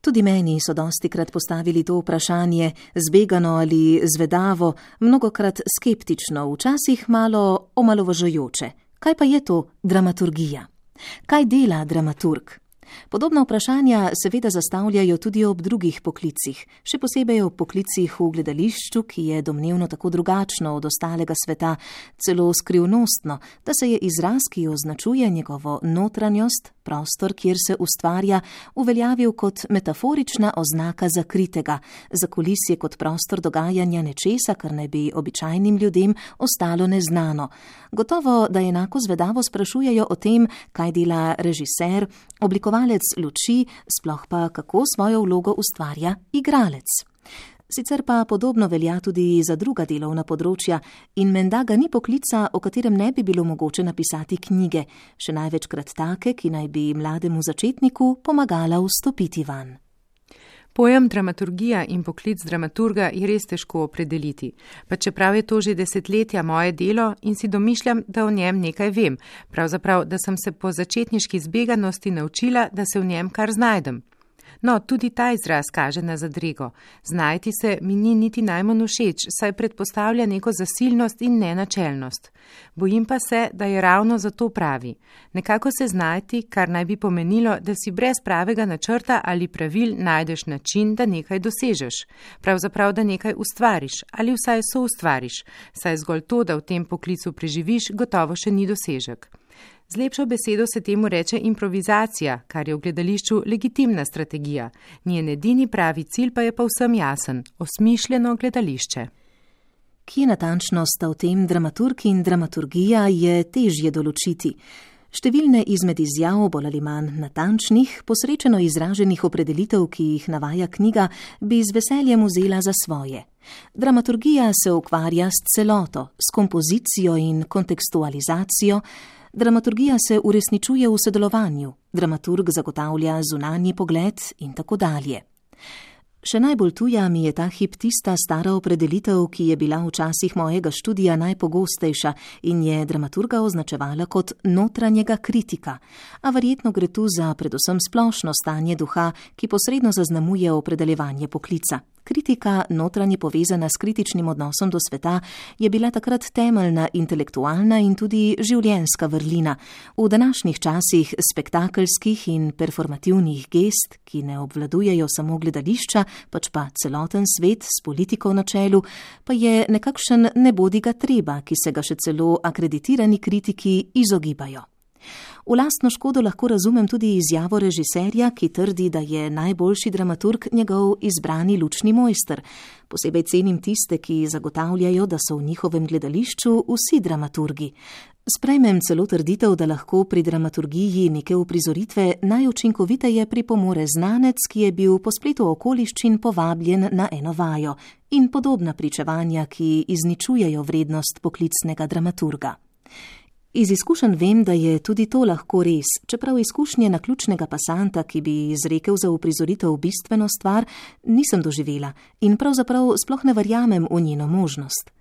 Tudi meni so dosti krat postavili to vprašanje, zbegano ali zvedavo, mnogokrat skeptično, včasih malo omalovažujoče. Kaj pa je to dramaturgija? Kaj dela dramaturg? Podobna vprašanja seveda zastavljajo tudi ob drugih poklicih, še posebej ob poklicih v gledališču, ki je domnevno tako drugačno od ostalega sveta, celo skrivnostno, da se je izraz, ki označuje njegovo notranjost, prostor, kjer se ustvarja, uveljavil kot metaforična oznaka zakritega, za kulisje kot prostor dogajanja nečesa, kar ne bi običajnim ljudem ostalo neznano. Gotovo, da enako zvedavo sprašujejo o tem, kaj dela režiser, oblikovalec luči, sploh pa kako svojo vlogo ustvarja igralec. Sicer pa podobno velja tudi za druga delovna področja in menda ga ni poklica, o katerem ne bi bilo mogoče napisati knjige, še največkrat take, ki naj bi mlademu začetniku pomagala vstopiti van. Pojem dramaturgija in poklic dramaturga je res težko opredeliti, pa čeprav je to že desetletja moje delo in si domišljam, da o njem nekaj vem, pravzaprav, da sem se po začetniški zbeganosti naučila, da se v njem kar znajdem. No, tudi ta izraz kaže na zadrego. Znajti se mi ni niti najmanj všeč, saj predpostavlja neko zasilnost in nenačelnost. Bojim pa se, da je ravno zato pravi. Nekako se znajti, kar naj bi pomenilo, da si brez pravega načrta ali pravil najdeš način, da nekaj dosežeš. Pravzaprav, da nekaj ustvariš ali vsaj so ustvariš, saj zgolj to, da v tem poklicu preživiš, gotovo še ni dosežek. Z lepšo besedo se temu reče improvizacija, kar je v gledališču legitimna strategija. Njen edini pravi cilj pa je povsem jasen - osmišljeno gledališče. Kje natančno sta v tem dramaturg in dramaturgija, je težje določiti. Številne izmed izjav, bolj ali manj natančnih, posrečeno izraženih opredelitev, ki jih navaja knjiga, bi z veseljem vzela za svoje. Dramaturgija se ukvarja s celoto, s kompozicijo in kontekstualizacijo, Dramaturgija se uresničuje v sodelovanju, dramaturg zagotavlja zunanji pogled in tako dalje. Še najbolj tuja mi je ta hip tista stara opredelitev, ki je bila v časih mojega študija najpogostejša in je dramaturga označevala kot notranjega kritika, a verjetno gre tu za predvsem splošno stanje duha, ki posredno zaznamuje opredeljevanje poklica. Kritika, notranje povezana s kritičnim odnosom do sveta, je bila takrat temeljna intelektualna in tudi življenjska vrlina. V današnjih časih spektakelskih in performativnih gest, ki ne obvladujejo samo gledališča, pač pa celoten svet s politiko na čelu, pa je nekakšen nebodiga treba, ki se ga še celo akreditirani kritiki izogibajo. V lastno škodo lahko razumem tudi izjavo režiserja, ki trdi, da je najboljši dramaturg njegov izbrani lučni mojster. Posebej cenim tiste, ki zagotavljajo, da so v njihovem gledališču vsi dramaturgi. Sprejmem celo trditev, da lahko pri dramaturgiji neke uprizoritve najučinkoviteje pripomore znanec, ki je bil po spletu okoliščin povabljen na eno vajo in podobna pričevanja, ki izničujejo vrednost poklicnega dramaturga. Iz izkušenj vem, da je tudi to lahko res, čeprav izkušnje na ključnega pasanta, ki bi izrekel za uprizoritev bistveno stvar, nisem doživela in pravzaprav sploh ne verjamem v njeno možnost.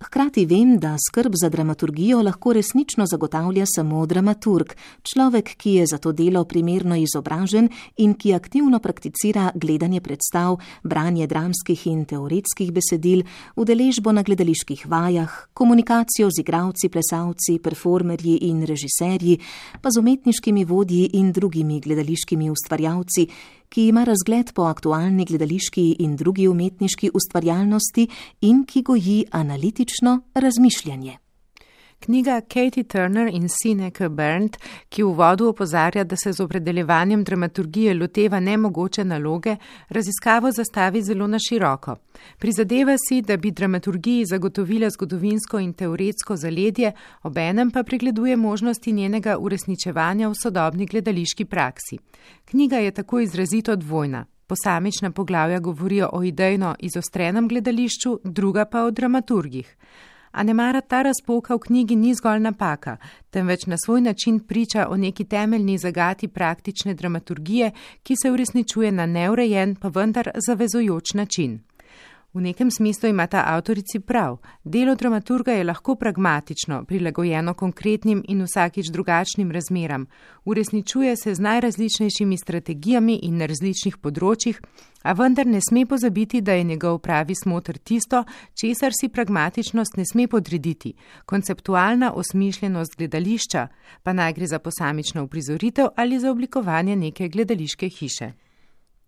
Hkrati vem, da skrb za dramaturgijo lahko resnično zagotavlja samo dramaturg, človek, ki je za to delo primerno izobražen in ki aktivno prakticira gledanje predstav, branje dramskih in teoretskih besedil, udeležbo na gledaliških vajah, komunikacijo z igravci, plesalci, performerji in režiserji, pa z umetniškimi vodji in drugimi gledališkimi ustvarjalci, ki ima razgled po aktualni gledališki in drugi umetniški ustvarjalnosti in ki goji analitično razmišljanje. Knjiga Katie Turner in Sineke Berndt, ki v vodu opozarja, da se z opredeljevanjem dramaturgije loteva nemogoče naloge, raziskavo zastavi zelo na široko. Prizadeva si, da bi dramaturgiji zagotovila zgodovinsko in teoretsko zaledje, obenem pa pregleduje možnosti njenega uresničevanja v sodobni gledališki praksi. Knjiga je tako izrazito dvojna. Posamična poglavja govorijo o idejno izostrenem gledališču, druga pa o dramaturgih. A ne mara ta razpoka v knjigi ni zgolj napaka, temveč na svoj način priča o neki temeljni zagati praktične dramaturgije, ki se uresničuje na neurejen, pa vendar zavezojoč način. V nekem smislu ima ta avtorici prav. Delo dramaturga je lahko pragmatično, prilagojeno konkretnim in vsakič drugačnim razmeram. Uresničuje se z najrazličnejšimi strategijami in na različnih področjih, a vendar ne sme pozabiti, da je njegov pravi smotr tisto, česar si pragmatičnost ne sme podrediti. Konceptualna osmišljenost gledališča, pa naj gre za posamično uprizoritev ali za oblikovanje neke gledališke hiše.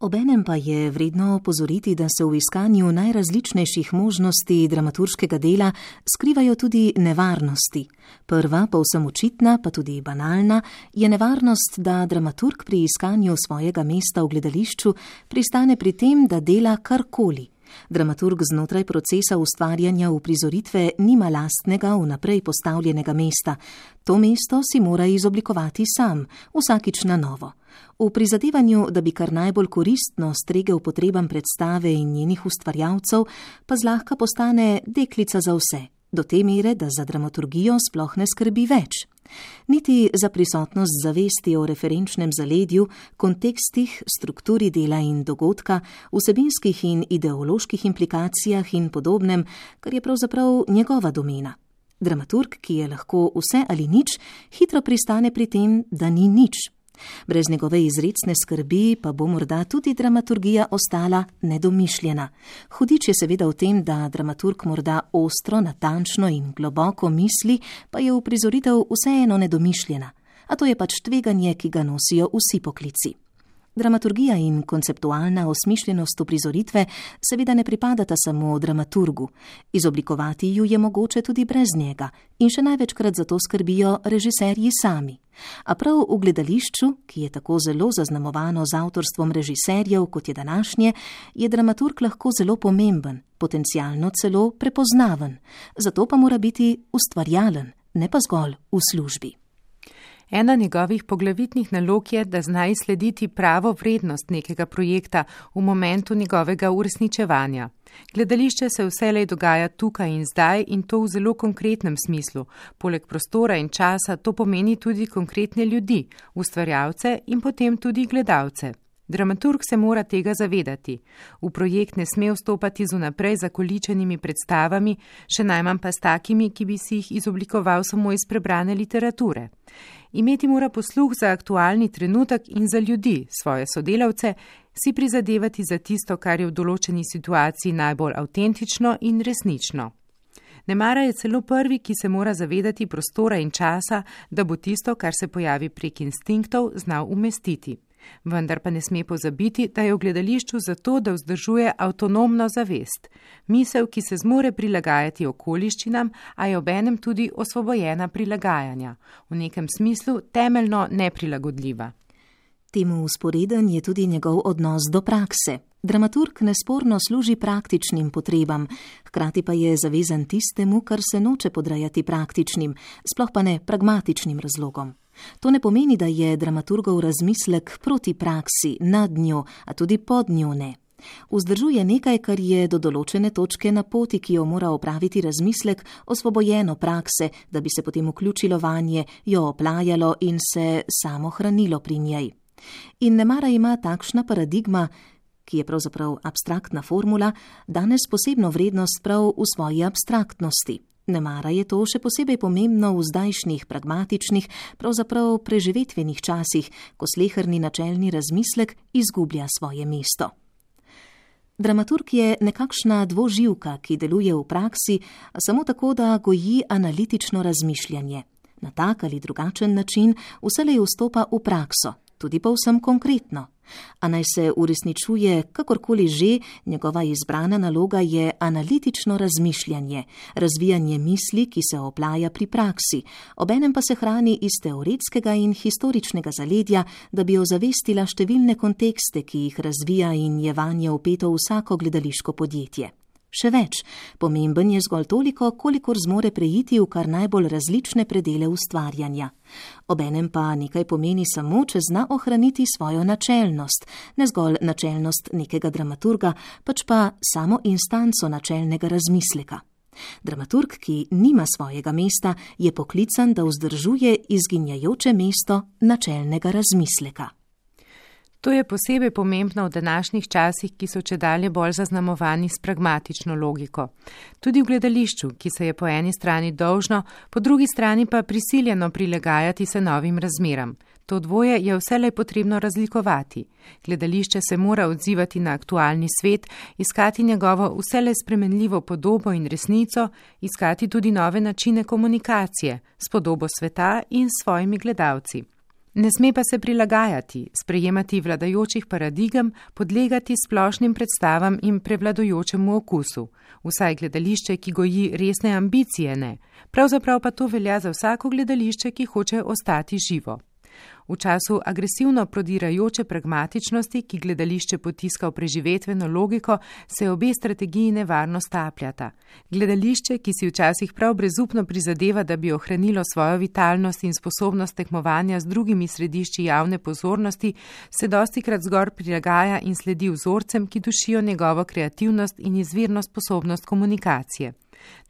Obenem pa je vredno opozoriti, da se v iskanju najrazličnejših možnosti dramaturškega dela skrivajo tudi nevarnosti. Prva, povsem očitna, pa tudi banalna, je nevarnost, da dramaturg pri iskanju svojega mesta v gledališču pristane pri tem, da dela karkoli. Dramaturg znotraj procesa ustvarjanja uprizoritve nima lastnega vnaprej postavljenega mesta. To mesto si mora izoblikovati sam, vsakič na novo. V prizadevanju, da bi kar najbolj koristno stregel potrebam predstave in njenih ustvarjalcev, pa zlahka postane deklica za vse, do te mere, da za dramaturgijo sploh ne skrbi več. Niti za prisotnost zavesti o referenčnem zaledju, kontekstih, strukturi dela in dogodka, vsebinskih in ideoloških implikacijah in podobnem, kar je pravzaprav njegova domena. Dramaturg, ki je lahko vse ali nič, hitro pristane pri tem, da ni nič. Brez njegove izredne skrbi pa bo morda tudi dramaturgija ostala nedomišljena. Hudič je seveda v tem, da dramaturg morda ostro, natančno in globoko misli, pa je v prizoritev vseeno nedomišljena. A to je pač tveganje, ki ga nosijo vsi poklici. Dramaturgija in konceptualna osmišljenost uprizoritve seveda ne pripadata samo dramaturgu. Izoblikovati ju je mogoče tudi brez njega in še največkrat za to skrbijo režiserji sami. A prav v gledališču, ki je tako zelo zaznamovano z avtorstvom režiserjev, kot je današnje, je dramaturg lahko zelo pomemben, potencialno celo prepoznaven, zato pa mora biti ustvarjalen, ne pa zgolj v službi. Ena njegovih poglavitnih nalog je, da zna izslediti pravo vrednost nekega projekta v momentu njegovega uresničevanja. Gledališče se vselej dogaja tukaj in zdaj in to v zelo konkretnem smislu. Poleg prostora in časa to pomeni tudi konkretne ljudi, ustvarjalce in potem tudi gledalce. Dramaturg se mora tega zavedati. V projekt ne sme vstopati z unaprej zakoličenimi predstavami, še najmanj pa s takimi, ki bi si jih izoblikoval samo iz prebrane literature. Imeti mora posluh za aktualni trenutek in za ljudi, svoje sodelavce, si prizadevati za tisto, kar je v določeni situaciji najbolj avtentično in resnično. Nemara je celo prvi, ki se mora zavedati prostora in časa, da bo tisto, kar se pojavi prek instinktov, znal umestiti. Vendar pa ne sme pozabiti, da je v gledališču zato, da vzdržuje avtonomno zavest, misel, ki se zmore prilagajati okoliščinam, a je obenem tudi osvobojena prilagajanja, v nekem smislu temeljno neprilagodljiva. Temu usporeden je tudi njegov odnos do prakse. Dramaturg nesporno služi praktičnim potrebam, hkrati pa je zavezan tistemu, kar se noče podrajati praktičnim, sploh pa ne pragmatičnim razlogom. To ne pomeni, da je dramaturgov razmislek proti praksi, nad njo, a tudi pod njo ne. Vzdržuje nekaj, kar je do določene točke na poti, ki jo mora opraviti razmislek, osvobojeno prakse, da bi se potem vključilo vanje, jo oplajalo in se samo hranilo pri njej. In ne mara ima takšna paradigma, ki je pravzaprav abstraktna formula, danes posebno vrednost prav v svoji abstraktnosti. Nemara je to še posebej pomembno v zdajšnjih pragmatičnih, pravzaprav preživetvenih časih, ko slehrni načelni razmislek izgublja svoje mesto. Dramaturg je nekakšna dvoživka, ki deluje v praksi samo tako, da goji analitično razmišljanje. Na tak ali drugačen način vselej vstopa v prakso, tudi povsem konkretno. A naj se uresničuje kakorkoli že, njegova izbrana naloga je analitično razmišljanje, razvijanje misli, ki se oplaja pri praksi, obenem pa se hrani iz teoretskega in historičnega zaledja, da bi ozavestila številne kontekste, ki jih razvija in je vanje upeto vsako gledališko podjetje. Še več, pomemben je zgolj toliko, kolikor zmore prejiti v kar najbolj različne predele ustvarjanja. Obenem pa nekaj pomeni samo, če zna ohraniti svojo načelnost, ne zgolj načelnost nekega dramaturga, pač pa samo instanco načelnega razmisleka. Dramaturg, ki nima svojega mesta, je poklican, da vzdržuje izginjajoče mesto načelnega razmisleka. To je posebej pomembno v današnjih časih, ki so če dalje bolj zaznamovani s pragmatično logiko. Tudi v gledališču, ki se je po eni strani dolžno, po drugi strani pa prisiljeno prilegajati se novim razmeram. To dvoje je vselej potrebno razlikovati. Gledališče se mora odzivati na aktualni svet, iskati njegovo vselej spremenljivo podobo in resnico, iskati tudi nove načine komunikacije s podobo sveta in s svojimi gledalci. Ne sme pa se prilagajati, sprejemati vladajočih paradigem, podlegati splošnim predstavam in prevladojočemu okusu. Vsaj gledališče, ki goji resne ambicije, ne. Pravzaprav pa to velja za vsako gledališče, ki hoče ostati živo. V času agresivno prodirajoče pragmatičnosti, ki gledališče potiska v preživetveno logiko, se obe strategiji nevarno stapljata. Gledališče, ki si včasih prav brezupno prizadeva, da bi ohranilo svojo vitalnost in sposobnost tekmovanja z drugimi središči javne pozornosti, se dosti krat zgor prilagaja in sledi vzorcem, ki dušijo njegovo kreativnost in izvirno sposobnost komunikacije.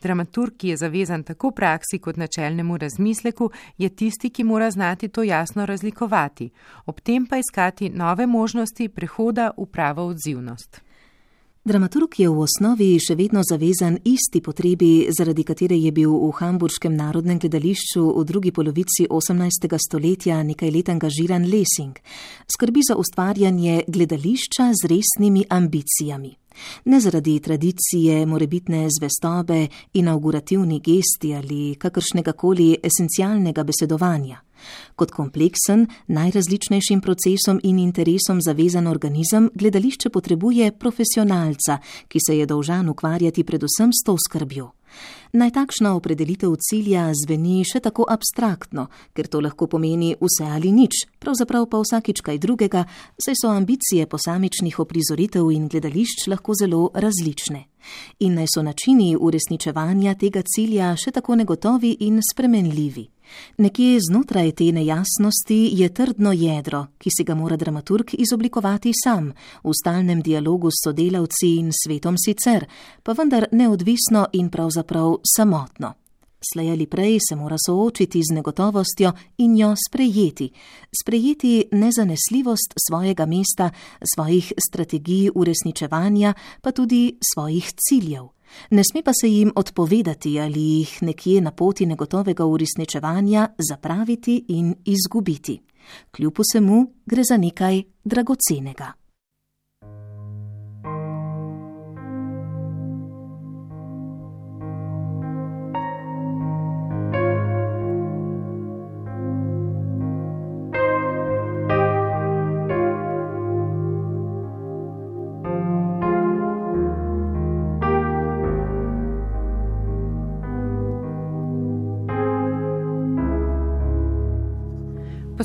Dramaturg, ki je zavezan tako praksi kot načelnemu razmisleku, je tisti, ki mora znati to jasno razlikovati, ob tem pa iskati nove možnosti prehoda v pravo odzivnost. Dramaturg je v osnovi še vedno zavezan isti potrebi, zaradi katere je bil v Hamburškem narodnem gledališču v drugi polovici 18. stoletja nekaj let angažiran Lessing. Skrbi za ustvarjanje gledališča z resnimi ambicijami ne zaradi tradicije, morebitne zvestobe, inaugurativni gesti ali kakršnega koli esencialnega besedovanja. Kot kompleksen, najrazličnejšim procesom in interesom zavezan organizem, gledališče potrebuje profesionalca, ki se je dolžan ukvarjati predvsem s to skrbjo. Naj takšna opredelitev cilja zveni še tako abstraktno, ker to lahko pomeni vse ali nič, pravzaprav pa vsakič kaj drugega, saj so ambicije posamičnih oprizoritev in gledališč lahko zelo različne. In naj so načini uresničevanja tega cilja še tako negotovi in spremenljivi. Nekje znotraj te nejasnosti je trdno jedro, ki si ga mora dramaturg izoblikovati sam, v stalnem dialogu s sodelavci in svetom sicer, pa vendar neodvisno in pravzaprav samotno. Slej ali prej se mora soočiti z negotovostjo in jo sprejeti, sprejeti nezanesljivost svojega mesta, svojih strategij uresničevanja, pa tudi svojih ciljev. Ne sme pa se jim odpovedati ali jih nekje na poti negotovega uresničevanja zapraviti in izgubiti. Kljub vsemu gre za nekaj dragocenega.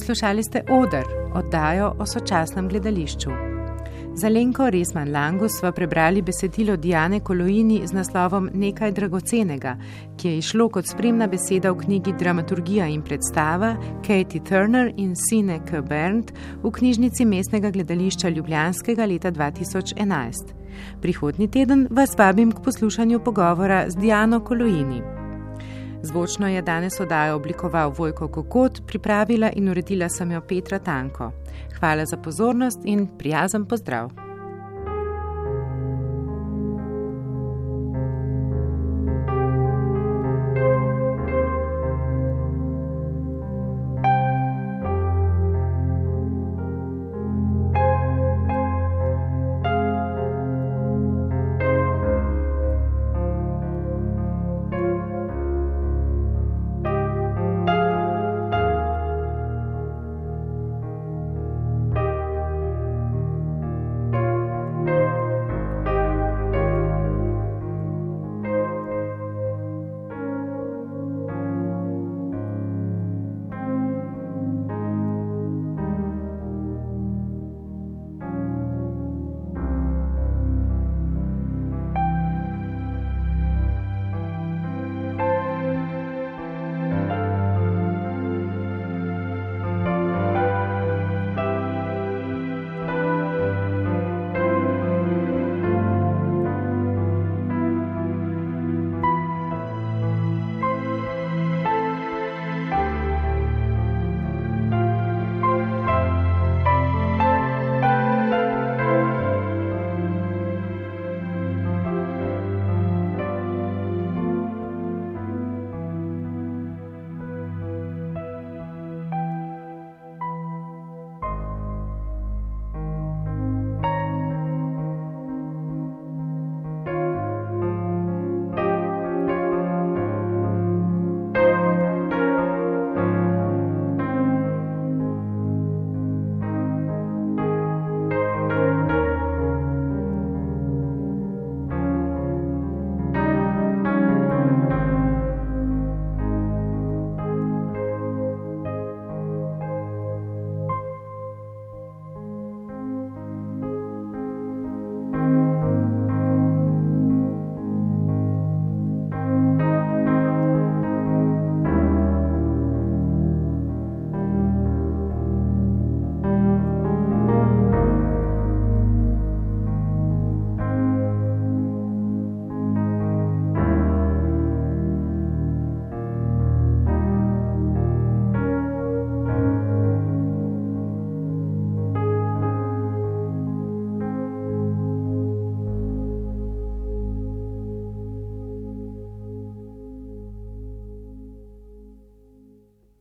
Poslušali ste Oder, oddajo o sočasnem gledališču. Za Lenko Resman Langus sva prebrali besedilo Diane Koloini z naslovom Nekaj dragocenega, ki je išlo kot spremna beseda v knjigi Dramaturgija in predstava Katie Turner in Sine K. Berndt v knjižnici mestnega gledališča Ljubljanskega leta 2011. Prihodni teden vas vabim k poslušanju pogovora z Diano Koloini. Zvočno je danes oddajo oblikoval Vojko Kokot, pripravila in uredila sem jo Petra Tanko. Hvala za pozornost in prijazen pozdrav!